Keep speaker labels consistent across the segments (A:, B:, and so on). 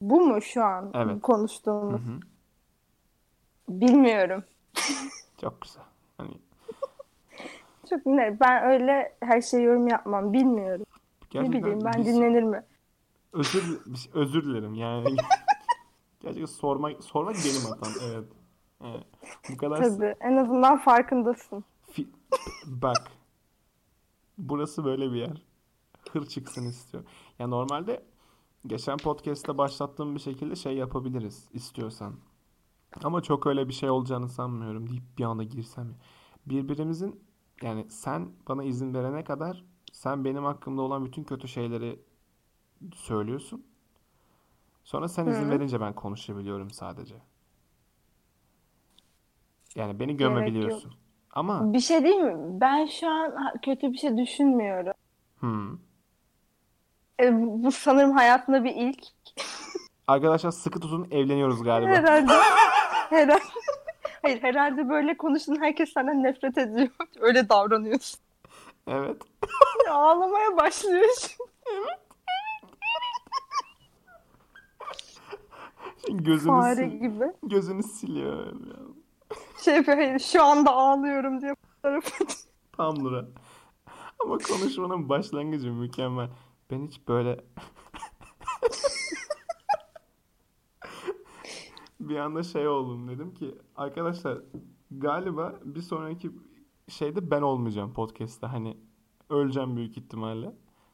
A: Bu mu şu an
B: Evet.
A: konuştuğumuz?
B: Hı hı.
A: Bilmiyorum.
B: Çok güzel. Hani
A: Çok ne? Ben öyle her şeyi yorum yapmam. Bilmiyorum. Ne
B: gerçekten
A: bileyim ben
B: biz-
A: dinlenir mi?
B: özür özür dilerim yani. Gerçekten sormak sormak benim hatam. Evet. Evet. Bu kadar
A: Tabii. En azından farkındasın.
B: Fi- Bak. Burası böyle bir yer. Hır çıksın istiyor. Ya normalde geçen podcast'te başlattığım bir şekilde şey yapabiliriz istiyorsan. Ama çok öyle bir şey olacağını sanmıyorum deyip bir anda girsem. Birbirimizin yani sen bana izin verene kadar sen benim hakkımda olan bütün kötü şeyleri söylüyorsun. Sonra sen izin
A: Hı.
B: verince ben konuşabiliyorum sadece. Yani beni gömebiliyorsun. Ama
A: Bir şey değil mi? Ben şu an kötü bir şey düşünmüyorum.
B: Hmm.
A: E, bu sanırım hayatımda bir ilk.
B: Arkadaşlar sıkı tutun evleniyoruz galiba.
A: Herhalde. Herhalde. Hayır herhalde böyle konuştuğun herkes senden nefret ediyor. Öyle davranıyorsun.
B: Evet.
A: Ağlamaya başlıyorsun.
B: Gözünü
A: Fare
B: sil-
A: gibi.
B: gözünü siliyor.
A: Şey yapıyor, şu anda ağlıyorum diye fotoğraf atıyor.
B: Tumblr'a. Ama konuşmanın başlangıcı mükemmel. Ben hiç böyle bir anda şey oldum dedim ki arkadaşlar galiba bir sonraki şeyde ben olmayacağım podcast'te hani öleceğim büyük ihtimalle.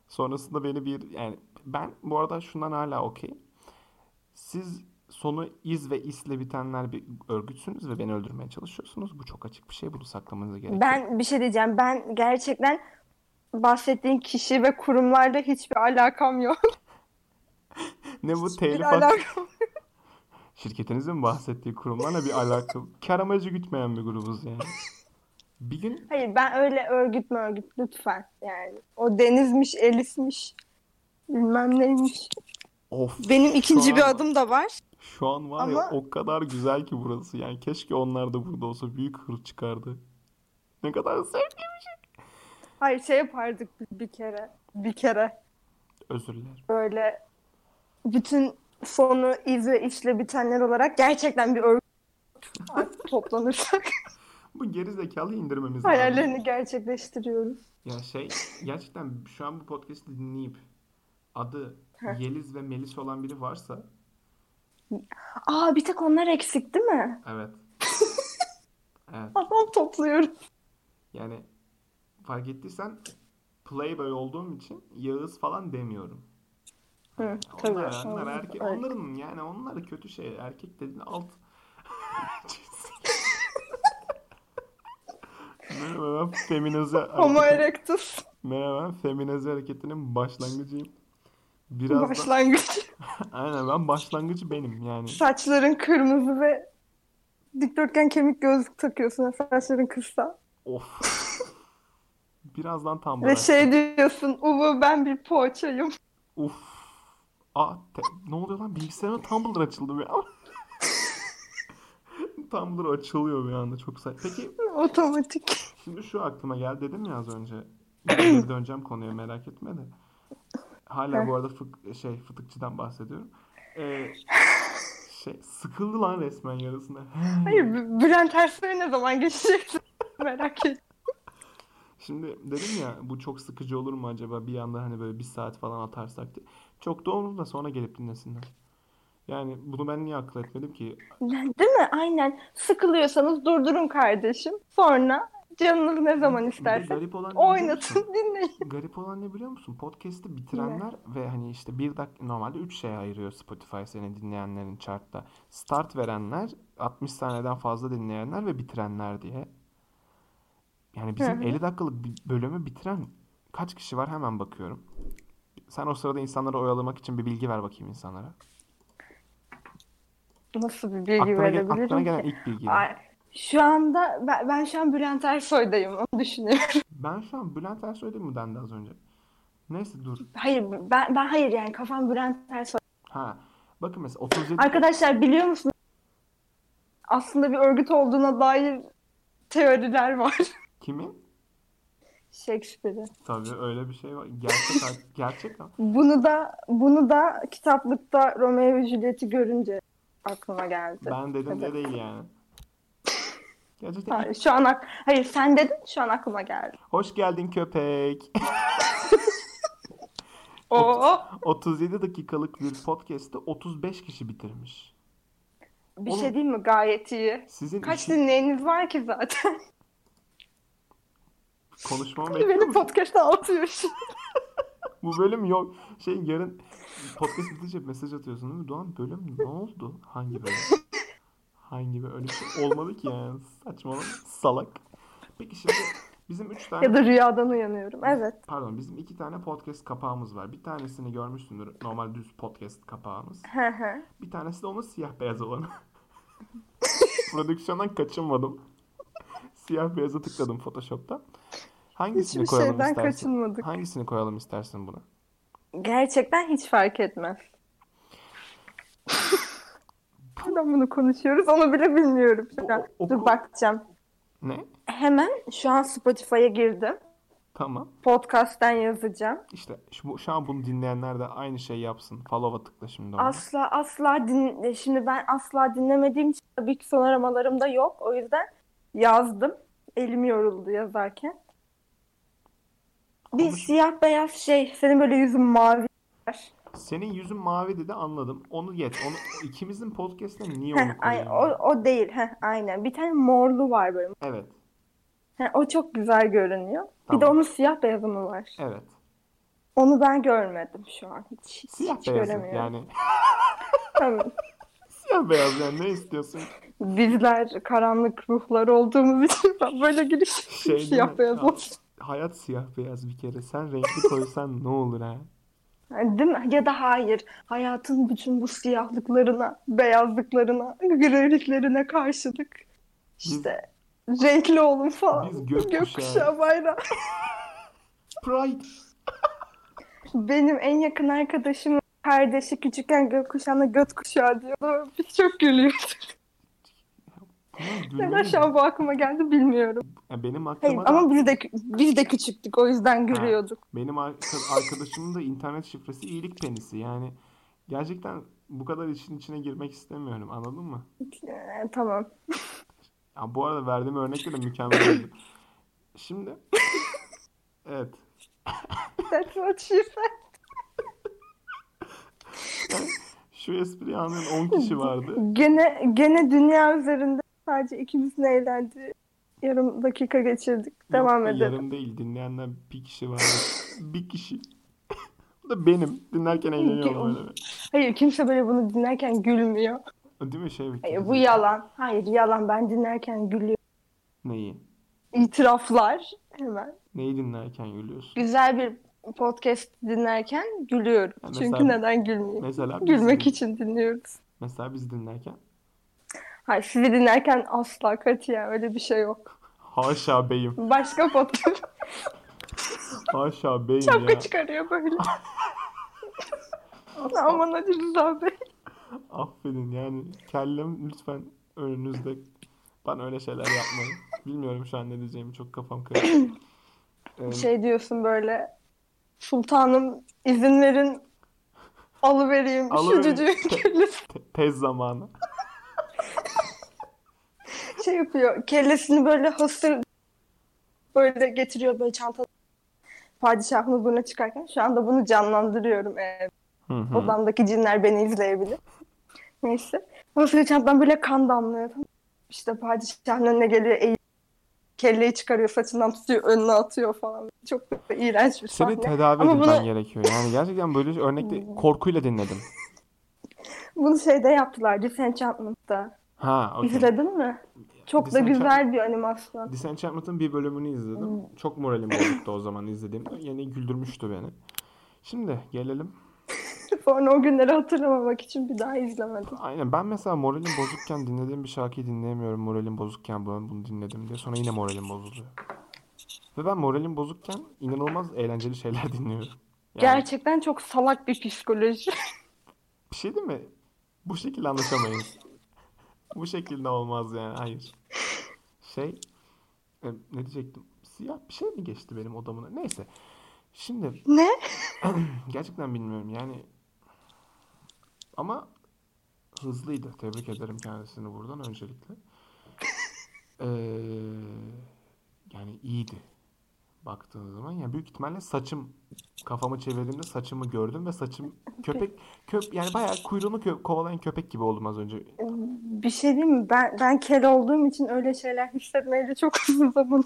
B: Sonrasında beni bir yani ben bu arada şundan hala okey. Siz sonu iz ve isle bitenler bir örgütsünüz ve beni öldürmeye çalışıyorsunuz. Bu çok açık bir şey. Bunu saklamanıza gerek yok.
A: Ben bir şey diyeceğim. Ben gerçekten bahsettiğin kişi ve kurumlarla hiçbir alakam yok.
B: Ne bu telif
A: alakam
B: Şirketinizin bahsettiği kurumlarla bir alakalı. Kar amacı gütmeyen bir grubuz yani. Bir gün
A: Hayır ben öyle örgüt mü örgüt lütfen yani. O denizmiş, elismiş, bilmem neymiş.
B: of
A: Benim ikinci
B: şu
A: bir
B: an-
A: adım da var.
B: Şu an var ya
A: Ama-
B: o kadar güzel ki burası. Yani keşke onlar da burada olsa büyük hır çıkardı. Ne kadar zevkli.
A: Hayır şey yapardık bir, bir kere. Bir kere
B: Özür dilerim.
A: böyle bütün sonu iz ve işle bitenler olarak gerçekten bir örgüt toplanırsak
B: Bu geri zekalı indirmemiz lazım.
A: hayallerini gerçekleştiriyoruz.
B: Ya şey gerçekten şu an bu podcast'i dinleyip adı. Yeliz ve Melis olan biri varsa
A: Aa bir tek onlar eksik değil mi?
B: evet. Evet.
A: Adam topluyoruz.
B: Yani fark ettiysen Playboy olduğum için Yağız falan demiyorum.
A: Hı,
B: Yani
A: tabii.
B: onlar, onlar erkek,
A: evet.
B: onların yani onlar kötü şey. Erkek dediğin alt. Merhaba feminize
A: Homo erectus
B: Merhaba feminize hareketinin başlangıcıyım. Biraz da
A: başlangıç.
B: aynen ben başlangıcı benim yani.
A: Saçların kırmızı ve dikdörtgen kemik gözlük takıyorsun. Saçların kısa.
B: Of. Birazdan tam
A: Ve şey diyorsun. Uvu ben bir poğaçayım.
B: Uf. Aa, te- ne oluyor lan? Bilgisayarıma Tumblr açıldı bir an. Tumblr açılıyor bir anda çok say. Peki
A: Otomatik.
B: şimdi şu aklıma geldi dedim ya az önce. Geri döneceğim konuya merak etme de. Hala bu arada fık- şey fıtıkçıdan bahsediyorum. Ee, şey sıkıldı lan resmen yarısında.
A: Hayır Bülent Ersoy ne zaman geçecek? Merak et.
B: Şimdi dedim ya bu çok sıkıcı olur mu acaba bir anda hani böyle bir saat falan atarsak diye. Çok da olur da sonra gelip dinlesinler. Yani bunu ben niye akıl etmedim ki?
A: Değil mi? Aynen. Sıkılıyorsanız durdurun kardeşim. Sonra canınız ne zaman isterse oynatın, dinleyin.
B: Garip olan ne biliyor musun? Podcast'i bitirenler ve hani işte bir dakika normalde 3 şeye ayırıyor Spotify seni dinleyenlerin chartta. Start verenler, 60 saniyeden fazla dinleyenler ve bitirenler diye. Yani bizim
A: Hı hı.
B: 50 dakikalık bir bölümü bitiren kaç kişi var hemen bakıyorum. Sen o sırada insanları oyalamak için bir bilgi ver bakayım insanlara.
A: Nasıl bir bilgi
B: Aklına, gel-
A: verebilirim
B: aklına gelen
A: ki?
B: ilk bilgi.
A: Ay, şu anda ben, ben şu an Bülent Ersoy'dayım onu düşünüyorum.
B: Ben şu an Bülent Ersoy değil mi dendi az önce? Neyse dur.
A: Hayır ben ben hayır yani kafam Bülent Ersoy.
B: Ha. Bakın mesela 37
A: Arkadaşlar biliyor musunuz? Aslında bir örgüt olduğuna dair teoriler var.
B: kimin?
A: Shakespeare'i.
B: Tabii öyle bir şey var. Gerçek gerçek ama.
A: Bunu da bunu da kitaplıkta Romeo ve Juliet'i görünce aklıma geldi.
B: Ben dedim de değil yani. Gerçekten
A: Hayır, şu an ak- Hayır sen dedin şu an aklıma geldi.
B: hoş geldin köpek.
A: Oo.
B: 37 dakikalık bir podcast'te 35 kişi bitirmiş.
A: Bir
B: Oğlum-
A: şey diyeyim mi? Gayet iyi.
B: Sizin
A: Kaç
B: işin-
A: dinleyeniniz var ki zaten?
B: Konuşmamı bekliyor
A: Beni
B: musun?
A: podcast'a atıyor.
B: Bu bölüm yok. Şey yarın podcast bitince mesaj atıyorsun değil mi? Doğan bölüm ne oldu? Hangi bölüm? Hangi bölüm? Öyle bir şey olmadı ki yani. Saçmalama. Salak. Peki şimdi bizim üç tane
A: Ya da rüyadan uyanıyorum. Evet.
B: pardon bizim iki tane podcast kapağımız var. Bir tanesini görmüşsündür. Normal düz podcast kapağımız. Bir tanesi de onun siyah beyaz olanı. Prodüksiyondan kaçınmadım. siyah beyaza tıkladım Photoshop'ta. Hangisini
A: Hiçbir
B: koyalım
A: şeyden
B: istersin?
A: kaçınmadık.
B: Hangisini koyalım istersin buna?
A: Gerçekten hiç fark etmez. Neden bunu konuşuyoruz onu bile bilmiyorum şu an.
B: O-
A: Dur bakacağım.
B: Ne?
A: Hemen şu an Spotify'a girdim.
B: Tamam.
A: Podcast'ten yazacağım.
B: İşte şu, şu an bunu dinleyenler de aynı şey yapsın. Follow'a tıkla şimdi ona.
A: Asla asla din şimdi ben asla dinlemediğim için tabii ki son aramalarımda yok. O yüzden yazdım. Elim yoruldu yazarken. Bir
B: Konuş-
A: siyah beyaz şey. Senin böyle yüzün mavi.
B: Senin yüzün mavi dedi anladım. Onu geç. Onu ikimizin podcast'ine niye onu koyayım?
A: o, o değil. Heh, aynen. Bir tane morlu var böyle.
B: Evet.
A: Heh, o çok güzel görünüyor. Bir de
B: Tamam.
A: onun siyah beyazı mı var?
B: Evet.
A: Onu ben görmedim şu an. Hiç, hiç,
B: Siyah
A: hiç
B: beyaz
A: göremiyorum.
B: yani.
A: Tamam.
B: Siyah beyaz yani ne istiyorsun?
A: Bizler karanlık ruhlar olduğumuz için ben böyle giriş
B: Şey
A: siyah beyaz
B: Ya,
A: olsun.
B: Hayat siyah beyaz bir kere. Sen renkli koysan ne olur ha?
A: Değil mi? Ya da hayır. Hayatın bütün bu siyahlıklarına, beyazlıklarına, griliklerine karşılık işte renkli olun falan.
B: Biz gökkuşağı.
A: Gökkuşağı bayrağı.
B: Pride.
A: Benim en yakın arkadaşımın kardeşi küçükken gökkuşağına göt kuşağı diyordu. Biz çok gülüyorduk. Neden şu an bu aklıma geldi bilmiyorum.
B: Ya benim
A: Hayır,
B: aklıma da
A: ama biz de biz de küçüktük o yüzden gülüyorduk.
B: benim arka- arkadaşımın da internet şifresi iyilik penisi. Yani gerçekten bu kadar işin içine girmek istemiyorum. Anladın mı?
A: Ee, tamam.
B: Ya bu arada verdiğim örnekte de mükemmel oldu. Şimdi evet.
A: That's what she said.
B: Şu espriyi anlayan 10 kişi vardı.
A: Gene gene dünya üzerinde sadece ikimizin eğlendiği yarım dakika geçirdik. Devam
B: Yok,
A: edelim.
B: Yarım değil. Dinleyenler bir kişi vardı. Bir kişi. Bu da benim. Dinlerken eğleniyorum öyle.
A: Hayır kimse böyle bunu dinlerken gülmüyor.
B: Değil mi şey?
A: Hayır bu yalan. Hayır yalan ben dinlerken gülüyorum.
B: Neyi?
A: İtiraflar hemen.
B: Neyi dinlerken gülüyorsun?
A: Güzel bir podcast dinlerken gülüyorum.
B: Ya
A: Çünkü
B: mesela-
A: neden gülmeyeyim?
B: Mesela biz,
A: Gülmek için dinliyoruz.
B: Mesela biz dinlerken
A: Hayır sizi dinlerken asla katiyen öyle bir şey yok.
B: haşa beyim.
A: Başka podcast
B: Haşa beyim
A: şapka
B: ya.
A: çıkarıyor böyle. Aman hadi Rıza Bey.
B: Affedin yani kellem lütfen önünüzde. Ben öyle şeyler yapmayın. Bilmiyorum şu an ne diyeceğimi çok kafam karıştı. Ee,
A: Şey diyorsun böyle sultanım izin verin alıvereyim şu cücüğün
B: te- tez zamanı.
A: Şey yapıyor kellesini böyle hasır böyle getiriyor böyle çantada. Padişahın huzuruna çıkarken şu anda bunu canlandırıyorum. Ee,
B: Hı hı.
A: odamdaki cinler beni izleyebilir. Neyse. Hasır çantadan böyle kan damlıyor. İşte padişahın önüne geliyor eğil kelleyi çıkarıyor saçından tutuyor önüne atıyor falan. Çok da iğrenç bir
B: Seni
A: sahne.
B: tedavi
A: Ama
B: edilmen
A: bunu-
B: gerekiyor. Yani gerçekten böyle örnekte korkuyla dinledim.
A: Bunu şeyde yaptılar Disenchantment'ta.
B: Ha, okey.
A: İzledin mi? Çok da güzel bir animasyon.
B: Disenchantment'ın bir bölümünü izledim. Çok moralim bozuktu o zaman izlediğimde. Yine güldürmüştü beni. Şimdi gelelim.
A: Sonra o günleri hatırlamamak için bir daha izlemedim.
B: Aynen ben mesela moralim bozukken dinlediğim bir şarkıyı dinleyemiyorum. Moralim bozukken bunu, bunu dinledim diye. Sonra yine moralim bozuluyor. Ve ben moralim bozukken inanılmaz eğlenceli şeyler dinliyorum. Yani
A: Gerçekten çok salak bir psikoloji.
B: bir şey değil mi? Bu şekilde anlaşamayız. Bu şekilde olmaz yani. Hayır. Şey e, ne diyecektim? siyah bir şey mi geçti benim odamına? Neyse. Şimdi
A: Ne?
B: gerçekten bilmiyorum yani ama hızlıydı. Tebrik ederim kendisini buradan öncelikle. Ee, yani iyiydi baktığın zaman. Yani büyük ihtimalle saçım kafamı çevirdiğimde saçımı gördüm ve saçım köpek köp yani bayağı kuyruğunu kö- kovalayan köpek gibi oldum az önce.
A: Bir şey diyeyim mi? Ben, ben kel olduğum için öyle şeyler hissetmeyeli çok uzun zaman.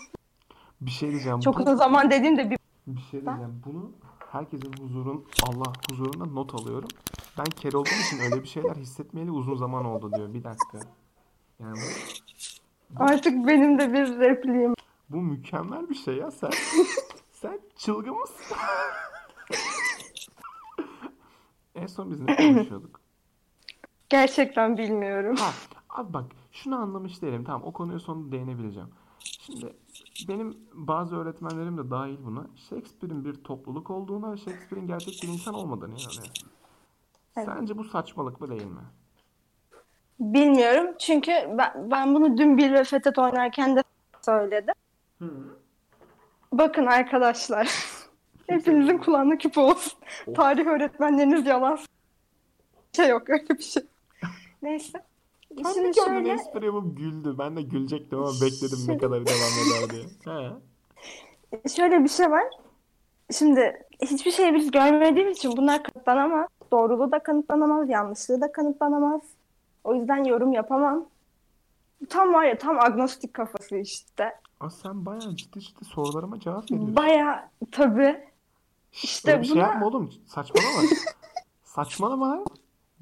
B: Bir şey diyeceğim.
A: Çok
B: Bu-
A: uzun zaman dediğimde bir
B: Bir şey diyeceğim. Bunu herkesin huzurun Allah huzurunda not alıyorum. Ben kel olduğum için öyle bir şeyler hissetmeyeli uzun zaman oldu diyor. Bir dakika. Yani bu,
A: artık benim de bir repliğim.
B: bu mükemmel bir şey ya sen. sen çılgın mısın? En son biz ne konuşuyorduk?
A: Gerçekten bilmiyorum.
B: Ha, abi bak şunu anlamış değilim. Tamam o konuya sonra değinebileceğim. Şimdi benim bazı öğretmenlerim de dahil buna Shakespeare'in bir topluluk olduğuna ve Shakespeare'in gerçek bir insan olmadığını inanıyor.
A: Evet.
B: Sence bu saçmalık mı değil mi?
A: Bilmiyorum çünkü ben, ben bunu dün bir ve Fethet oynarken de söyledim. Bakın arkadaşlar. Hepinizin kulağına küpe olsun.
B: Oh.
A: Tarih öğretmenleriniz yalan. Şey yok öyle bir şey. Neyse.
B: Kendi
A: Şimdi
B: kendine
A: şöyle
B: espri yapıp güldü. Ben de gülecektim ama bekledim ne kadar devam eder diye. He.
A: şöyle bir şey var. Şimdi hiçbir şey biz görmediğimiz için bunlar kanıtlanamaz. Doğruluğu da kanıtlanamaz, yanlışlığı da kanıtlanamaz. O yüzden yorum yapamam. Tam var ya tam agnostik kafası işte.
B: Aa, sen bayağı ciddi ciddi sorularıma cevap veriyorsun.
A: Baya tabii. İşte
B: öyle bir şey
A: buna-
B: yapma oğlum. Saçmalama. Saçmalama lan.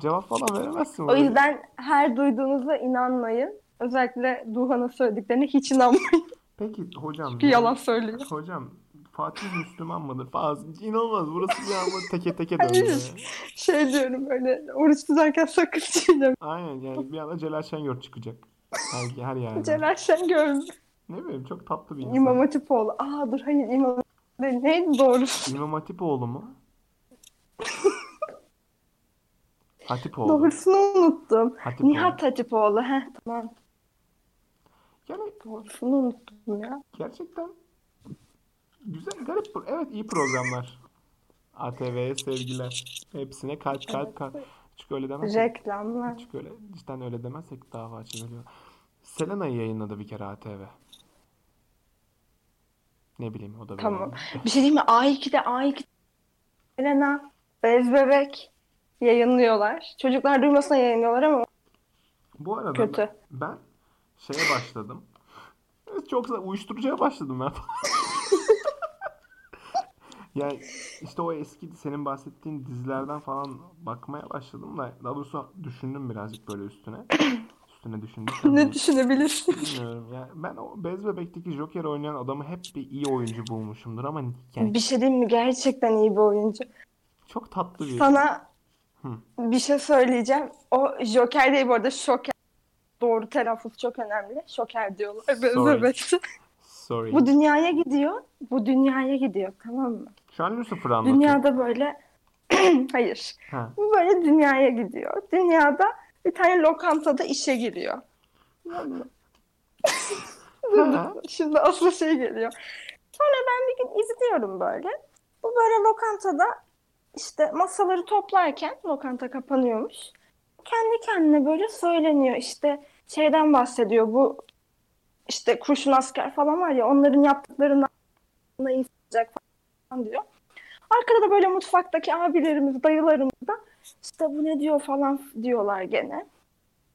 B: Cevap falan veremezsin.
A: O
B: böyle.
A: yüzden her duyduğunuza inanmayın. Özellikle Duhan'ın söylediklerine hiç inanmayın.
B: Peki hocam.
A: Çünkü yalan söylüyor.
B: Hocam Fatih Müslüman mıdır falan. İnanılmaz. Burası bir anda teke teke döndü. ya.
A: Şey diyorum böyle oruç tutarken sakın çiğneme.
B: Aynen yani bir anda Celal Şengör çıkacak. Her, her yerde.
A: Celal Şengör,
B: Ne bileyim çok tatlı bir insan.
A: İmam Hatipoğlu. Aa dur hayır İmam. Neydi doğrusu?
B: İmam Hatipoğlu mu? Hatipoğlu.
A: Doğrusunu unuttum.
B: Hatipoğlu.
A: Nihat Hatipoğlu. Heh tamam.
B: Yani
A: Doğrusunu unuttum ya.
B: gerçekten güzel, garip. Evet iyi programlar. ATV'ye sevgiler. Hepsine kalp kalp kalp. Çünkü öyle demezsek,
A: Reklamlar.
B: çünkü öyle, cidden öyle demezsek dava açılıyor. Selena'yı yayınladı bir kere ATV. Ne bileyim o da böyle.
A: Tamam. Bir şey diyeyim mi? A2'de A2 Elena, Bez Bebek yayınlıyorlar. Çocuklar duymasına yayınlıyorlar ama
B: Bu arada
A: kötü.
B: ben şeye başladım. Çok uyuşturucuya başladım ben. Yani işte o eski senin bahsettiğin dizilerden falan bakmaya başladım da daha doğrusu düşündüm birazcık böyle üstüne. Üstüne düşündüm.
A: Ne düşünebilirsin?
B: Bilmiyorum ya. Ben o Bez Bebek'teki Joker oynayan adamı hep bir iyi oyuncu bulmuşumdur ama yani
A: Bir şey diyeyim mi? Gerçekten iyi bir oyuncu.
B: çok tatlı bir
A: Sana
B: Hı.
A: bir şey söyleyeceğim. O Joker değil bu arada Şoker. Doğru telaffuz çok önemli. Şoker diyorlar.
B: Sorry. Sorry.
A: Bu dünyaya gidiyor. Bu dünyaya gidiyor tamam mı?
B: Şu an Lucifer'ı anlatıyor.
A: Dünyada böyle hayır.
B: Ha.
A: Bu böyle dünyaya gidiyor. Dünyada bir tane lokantada işe giriyor. Şimdi asıl şey geliyor. Sonra ben bir gün izliyorum böyle. Bu böyle lokantada işte masaları toplarken lokanta kapanıyormuş. Kendi kendine böyle söyleniyor işte şeyden bahsediyor bu işte kurşun asker falan var ya onların yaptıklarından iyi sıcak falan diyor. Arkada da böyle mutfaktaki abilerimiz, dayılarımız da işte bu ne diyor falan diyorlar gene.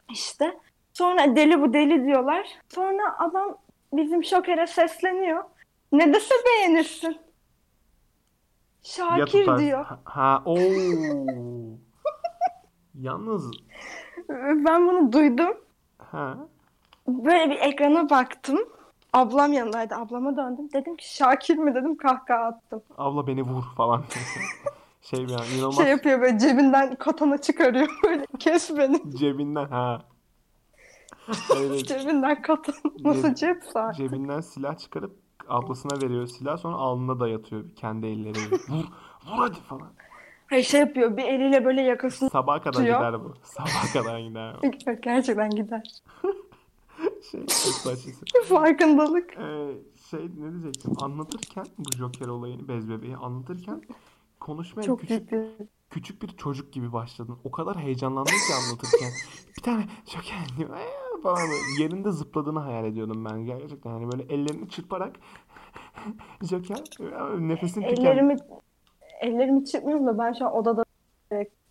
A: İşte sonra deli bu deli diyorlar. Sonra adam bizim şokere sesleniyor. Ne dese beğenirsin.
B: Ya
A: Şakir
B: tutar-
A: diyor.
B: Ha, ha oo. Yalnız
A: Ben bunu duydum.
B: ha
A: Böyle bir ekrana baktım. Ablam yanındaydı. Ablama döndüm. Dedim ki Şakir mi dedim kahkaha attım.
B: abla beni vur falan. Şey bir an inanılmaz
A: Şey yapıyor böyle cebinden katana çıkarıyor böyle kes beni.
B: cebinden ha. Evet,
A: Cebinden katana. Nasıl cep saat?
B: cebinden silah çıkarıp ablasına veriyor silah sonra alnına dayatıyor kendi elleriyle. Vur, vur hadi falan.
A: Hayır şey yapıyor bir eliyle böyle yakasını
B: Sabaha kadar
A: Tutuyor.
B: gider bu. Sabaha kadar gider bu.
A: gerçekten gider.
B: Şey, çok.
A: Farkındalık.
B: Ee, şey ne diyecektim? Anlatırken bu Joker olayını, bez bebeği anlatırken konuşmaya
A: Çok
B: küçük
A: ciddi.
B: küçük bir çocuk gibi başladın. O kadar heyecanlandım ki anlatırken. Bir tane Joker diyor! Falan böyle yerinde zıpladığını hayal ediyordum ben gerçekten. Hani böyle ellerini çırparak Joker nefesini tüken.
A: Ellerimi ellerimi çırpmıyorum da ben şu an odada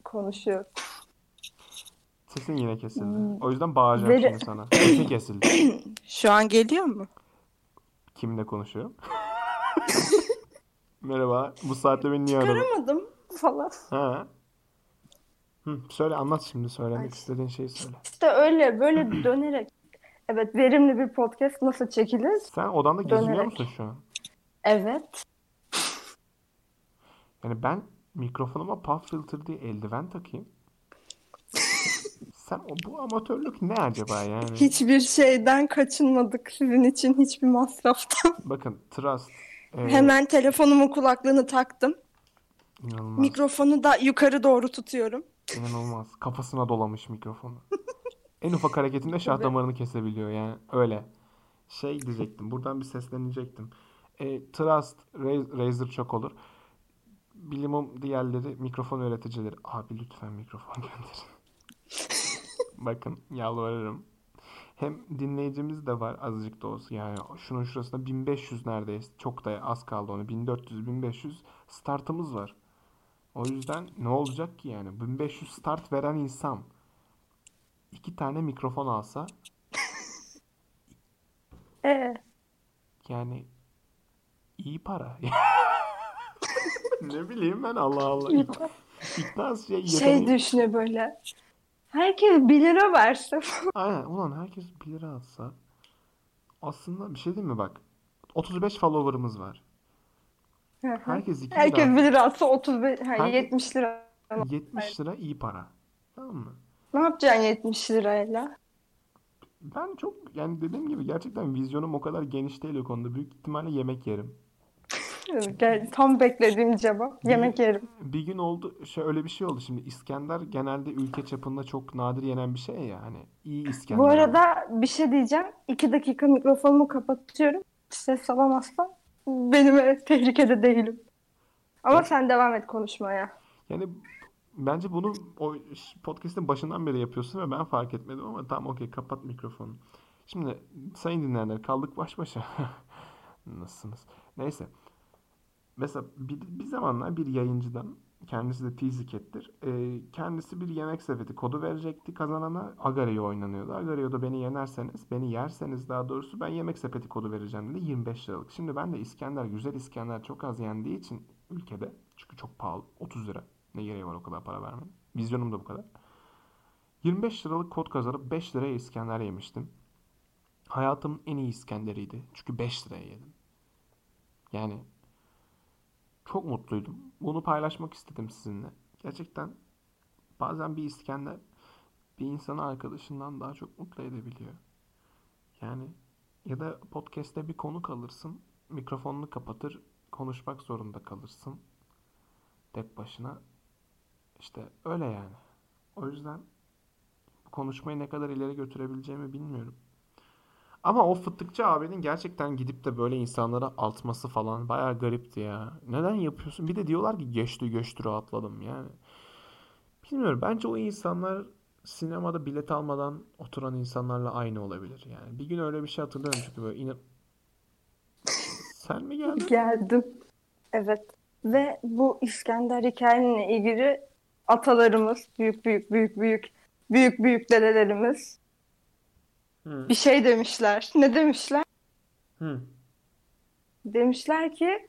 A: konuşuyorum.
B: Sesin yine kesildi.
A: Hmm.
B: O yüzden bağıracağım
A: Veri-
B: şimdi sana. Sesin kesildi.
A: Şu an geliyor mu?
B: Kimle konuşuyor? Merhaba. Bu saatte beni niye aradın?
A: Çıkaramadım falan.
B: Ha. Hı, söyle anlat şimdi söylemek
A: Ay.
B: istediğin şeyi söyle.
A: İşte öyle böyle dönerek. Evet verimli bir podcast nasıl çekilir?
B: Sen odanda geziniyor
A: Dönerek.
B: musun şu an?
A: Evet.
B: Yani ben mikrofonuma pop filter diye eldiven takayım. Sen o, bu amatörlük ne acaba yani?
A: Hiçbir şeyden kaçınmadık sizin için hiçbir masraftan.
B: Bakın Trust e,
A: Hemen telefonumun kulaklığını taktım.
B: inanılmaz.
A: Mikrofonu da yukarı doğru tutuyorum.
B: İnanılmaz. Kafasına dolamış mikrofonu. En ufak hareketinde şah damarını kesebiliyor yani öyle. Şey diyecektim. Buradan bir seslenecektim. E, Trust, Raz- Razer çok olur. Bilimum diğerleri mikrofon üreticileri. Abi lütfen mikrofon gönderin. Bakın yalvarırım. Hem dinleyicimiz de var azıcık da olsa. Yani şunun şurasında 1500 neredeyse. Çok da az kaldı onu. 1400-1500 startımız var. O yüzden ne olacak ki yani? 1500 start veren insan iki tane mikrofon alsa
A: Ee,
B: yani iyi para. Ne bileyim ben Allah Allah.
A: İyi
B: İkna şey
A: şey düşünüyor böyle. Herkes 1 lira verse.
B: Aynen ulan herkes 1 lira atsa aslında bir şey değil mi bak 35 follower'ımız var. Herkes 2
A: Herkes
B: lira
A: 1 lira atsa 35, ha,
B: Herkes-
A: 70 lira.
B: 70 lira iyi para. Tamam mı?
A: Ne yapacaksın 70 lirayla?
B: Ben çok yani dediğim gibi gerçekten vizyonum o kadar geniş değil o konuda. Büyük ihtimalle yemek yerim.
A: Tam beklediğim cevap. Yemek yerim.
B: Bir gün oldu şöyle bir şey oldu şimdi İskender genelde ülke çapında çok nadir yenen bir şey ya hani iyi İskender.
A: Bu arada bir şey diyeceğim. 2 dakika mikrofonumu kapatıyorum. Ses alamazsam benim evet, tehlikede değilim. Ama
B: Ya-
A: sen devam et konuşmaya.
B: Yani bence bunu o podcast'in başından beri yapıyorsun ve ben fark etmedim ama tamam okey kapat mikrofonu. Şimdi sayın dinleyenler kaldık baş başa. Nasılsınız? Neyse. Mesela bir, bir zamanlar bir yayıncıdan kendisi de Tiziket'tir. Ee, kendisi bir yemek sepeti kodu verecekti kazanana. Agario oynanıyordu. Agario'da beni yenerseniz, beni yerseniz daha doğrusu ben yemek sepeti kodu vereceğim dedi. 25 liralık. Şimdi ben de İskender, güzel İskender çok az yendiği için ülkede çünkü çok pahalı. 30 lira. Ne gereği var o kadar para vermenin. Vizyonum da bu kadar. 25 liralık kod kazanıp 5 liraya İskender yemiştim. Hayatımın en iyi İskenderiydi. Çünkü 5 liraya yedim. Yani çok mutluydum. Bunu paylaşmak istedim sizinle. Gerçekten bazen bir İskender bir insanı arkadaşından daha çok mutlu edebiliyor. Yani ya da podcast'te bir konuk alırsın, mikrofonunu kapatır, konuşmak zorunda kalırsın. Tek başına. İşte öyle yani. O yüzden konuşmayı ne kadar ileri götürebileceğimi bilmiyorum. Ama o fıttıkçı abinin gerçekten gidip de böyle insanlara atması falan bayağı garipti ya. Neden yapıyorsun? Bir de diyorlar ki geçti göçtü rahatladım yani. Bilmiyorum. Bence o insanlar sinemada bilet almadan oturan insanlarla aynı olabilir yani. Bir gün öyle bir şey hatırlıyorum çünkü böyle inan... Sen mi geldin?
A: Geldim. Evet. Ve bu İskender hikayenle ilgili atalarımız, büyük büyük büyük büyük büyük büyük dedelerimiz
B: Hı.
A: bir şey demişler. Ne demişler?
B: Hı.
A: Demişler ki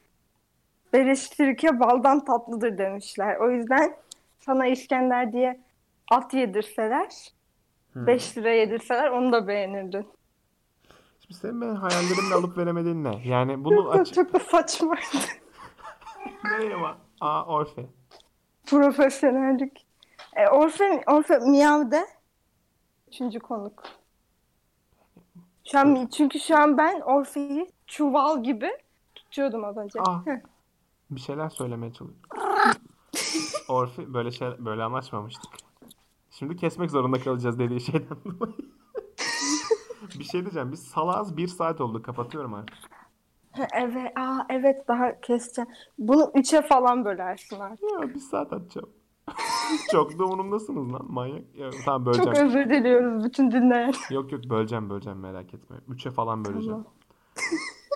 A: Bereştirke baldan tatlıdır demişler. O yüzden sana İskender diye at yedirseler,
B: Hı.
A: 5 lira yedirseler onu da beğenirdin.
B: Şimdi senin benim hayallerimle alıp veremediğin ne? Yani bunu
A: Çok,
B: aç...
A: çok da saçmaydı.
B: Merhaba. Aa Orfe.
A: Profesyonellik. E, Orfe, Orfe Miyav'de üçüncü konuk. Şu an, çünkü şu an ben Orfe'yi çuval gibi tutuyordum az önce.
B: Ah.
A: Heh.
B: Bir şeyler söylemeye çalışıyorum. Orfe böyle şey böyle anlaşmamıştık. Şimdi kesmek zorunda kalacağız dediği şeyden dolayı. Bir şey diyeceğim. Biz salaz bir saat oldu. Kapatıyorum artık.
A: Evet, aa, evet daha keseceğim. Bunu üçe falan bölersin artık.
B: Ya bir saat atacağım. Çok da umurumdasınız lan manyak. Ya, tamam
A: Çok
B: böleceğim.
A: özür diliyoruz bütün dinleyen.
B: Yok yok böleceğim böleceğim merak etme. Üçe falan böleceğim.
A: Tamam.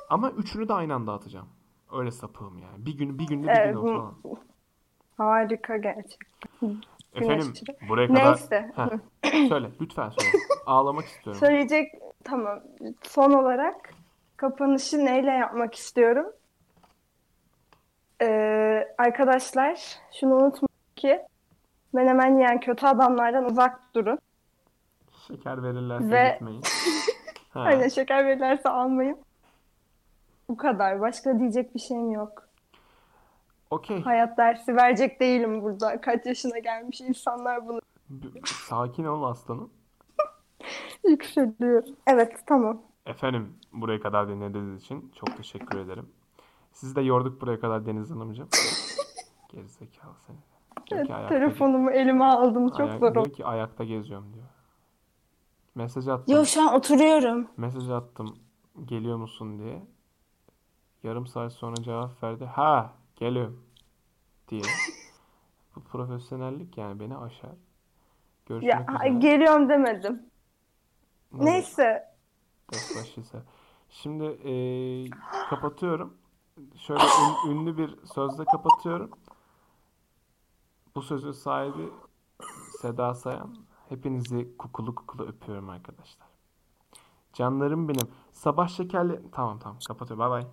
B: Ama üçünü de aynı anda atacağım. Öyle sapığım yani. Bir gün bir günde bir
A: Evet,
B: gün falan.
A: Harika gerçekten.
B: Efendim
A: aşırı.
B: buraya kadar
A: Neyse.
B: Heh, söyle lütfen söyle. Ağlamak istiyorum.
A: Söyleyecek tamam. Son olarak kapanışı neyle yapmak istiyorum? Ee, arkadaşlar şunu unutmayın ki menemen yiyen kötü adamlardan uzak durun.
B: Şeker verirlerse
A: Ve-
B: gitmeyin. Ha,
A: Aynen şeker verirlerse almayın. Bu kadar. Başka diyecek bir şeyim yok.
B: Okey.
A: Hayat dersi verecek değilim burada. Kaç yaşına gelmiş insanlar bunu
B: Sakin ol aslanım.
A: yükseliyor. Evet tamam.
B: Efendim buraya kadar dinlediğiniz için çok teşekkür ederim. Sizi de yorduk buraya kadar Deniz Hanımcığım. Gerizekalı seni.
A: Evet,
B: ki
A: telefonumu elime aldım. Çok
B: ayak-
A: zor
B: diyor ki ayakta geziyorum diyor. Mesaj attım.
A: Yo şu an oturuyorum.
B: Mesaj attım. Geliyor musun diye. Yarım saat sonra cevap verdi. Ha, geliyorum diye. Bu profesyonellik yani beni aşar. Görüşmek
A: Ya
B: üzere.
A: geliyorum demedim.
B: Ne
A: Neyse.
B: ders başıysa. Şimdi eee, kapatıyorum. Şöyle ün- ünlü bir sözle kapatıyorum. Bu sözün sahibi Seda Sayan. Hepinizi kukulu kukulu öpüyorum arkadaşlar. Canlarım benim. Sabah şekerli... Tamam tamam kapatıyorum. Bay bay.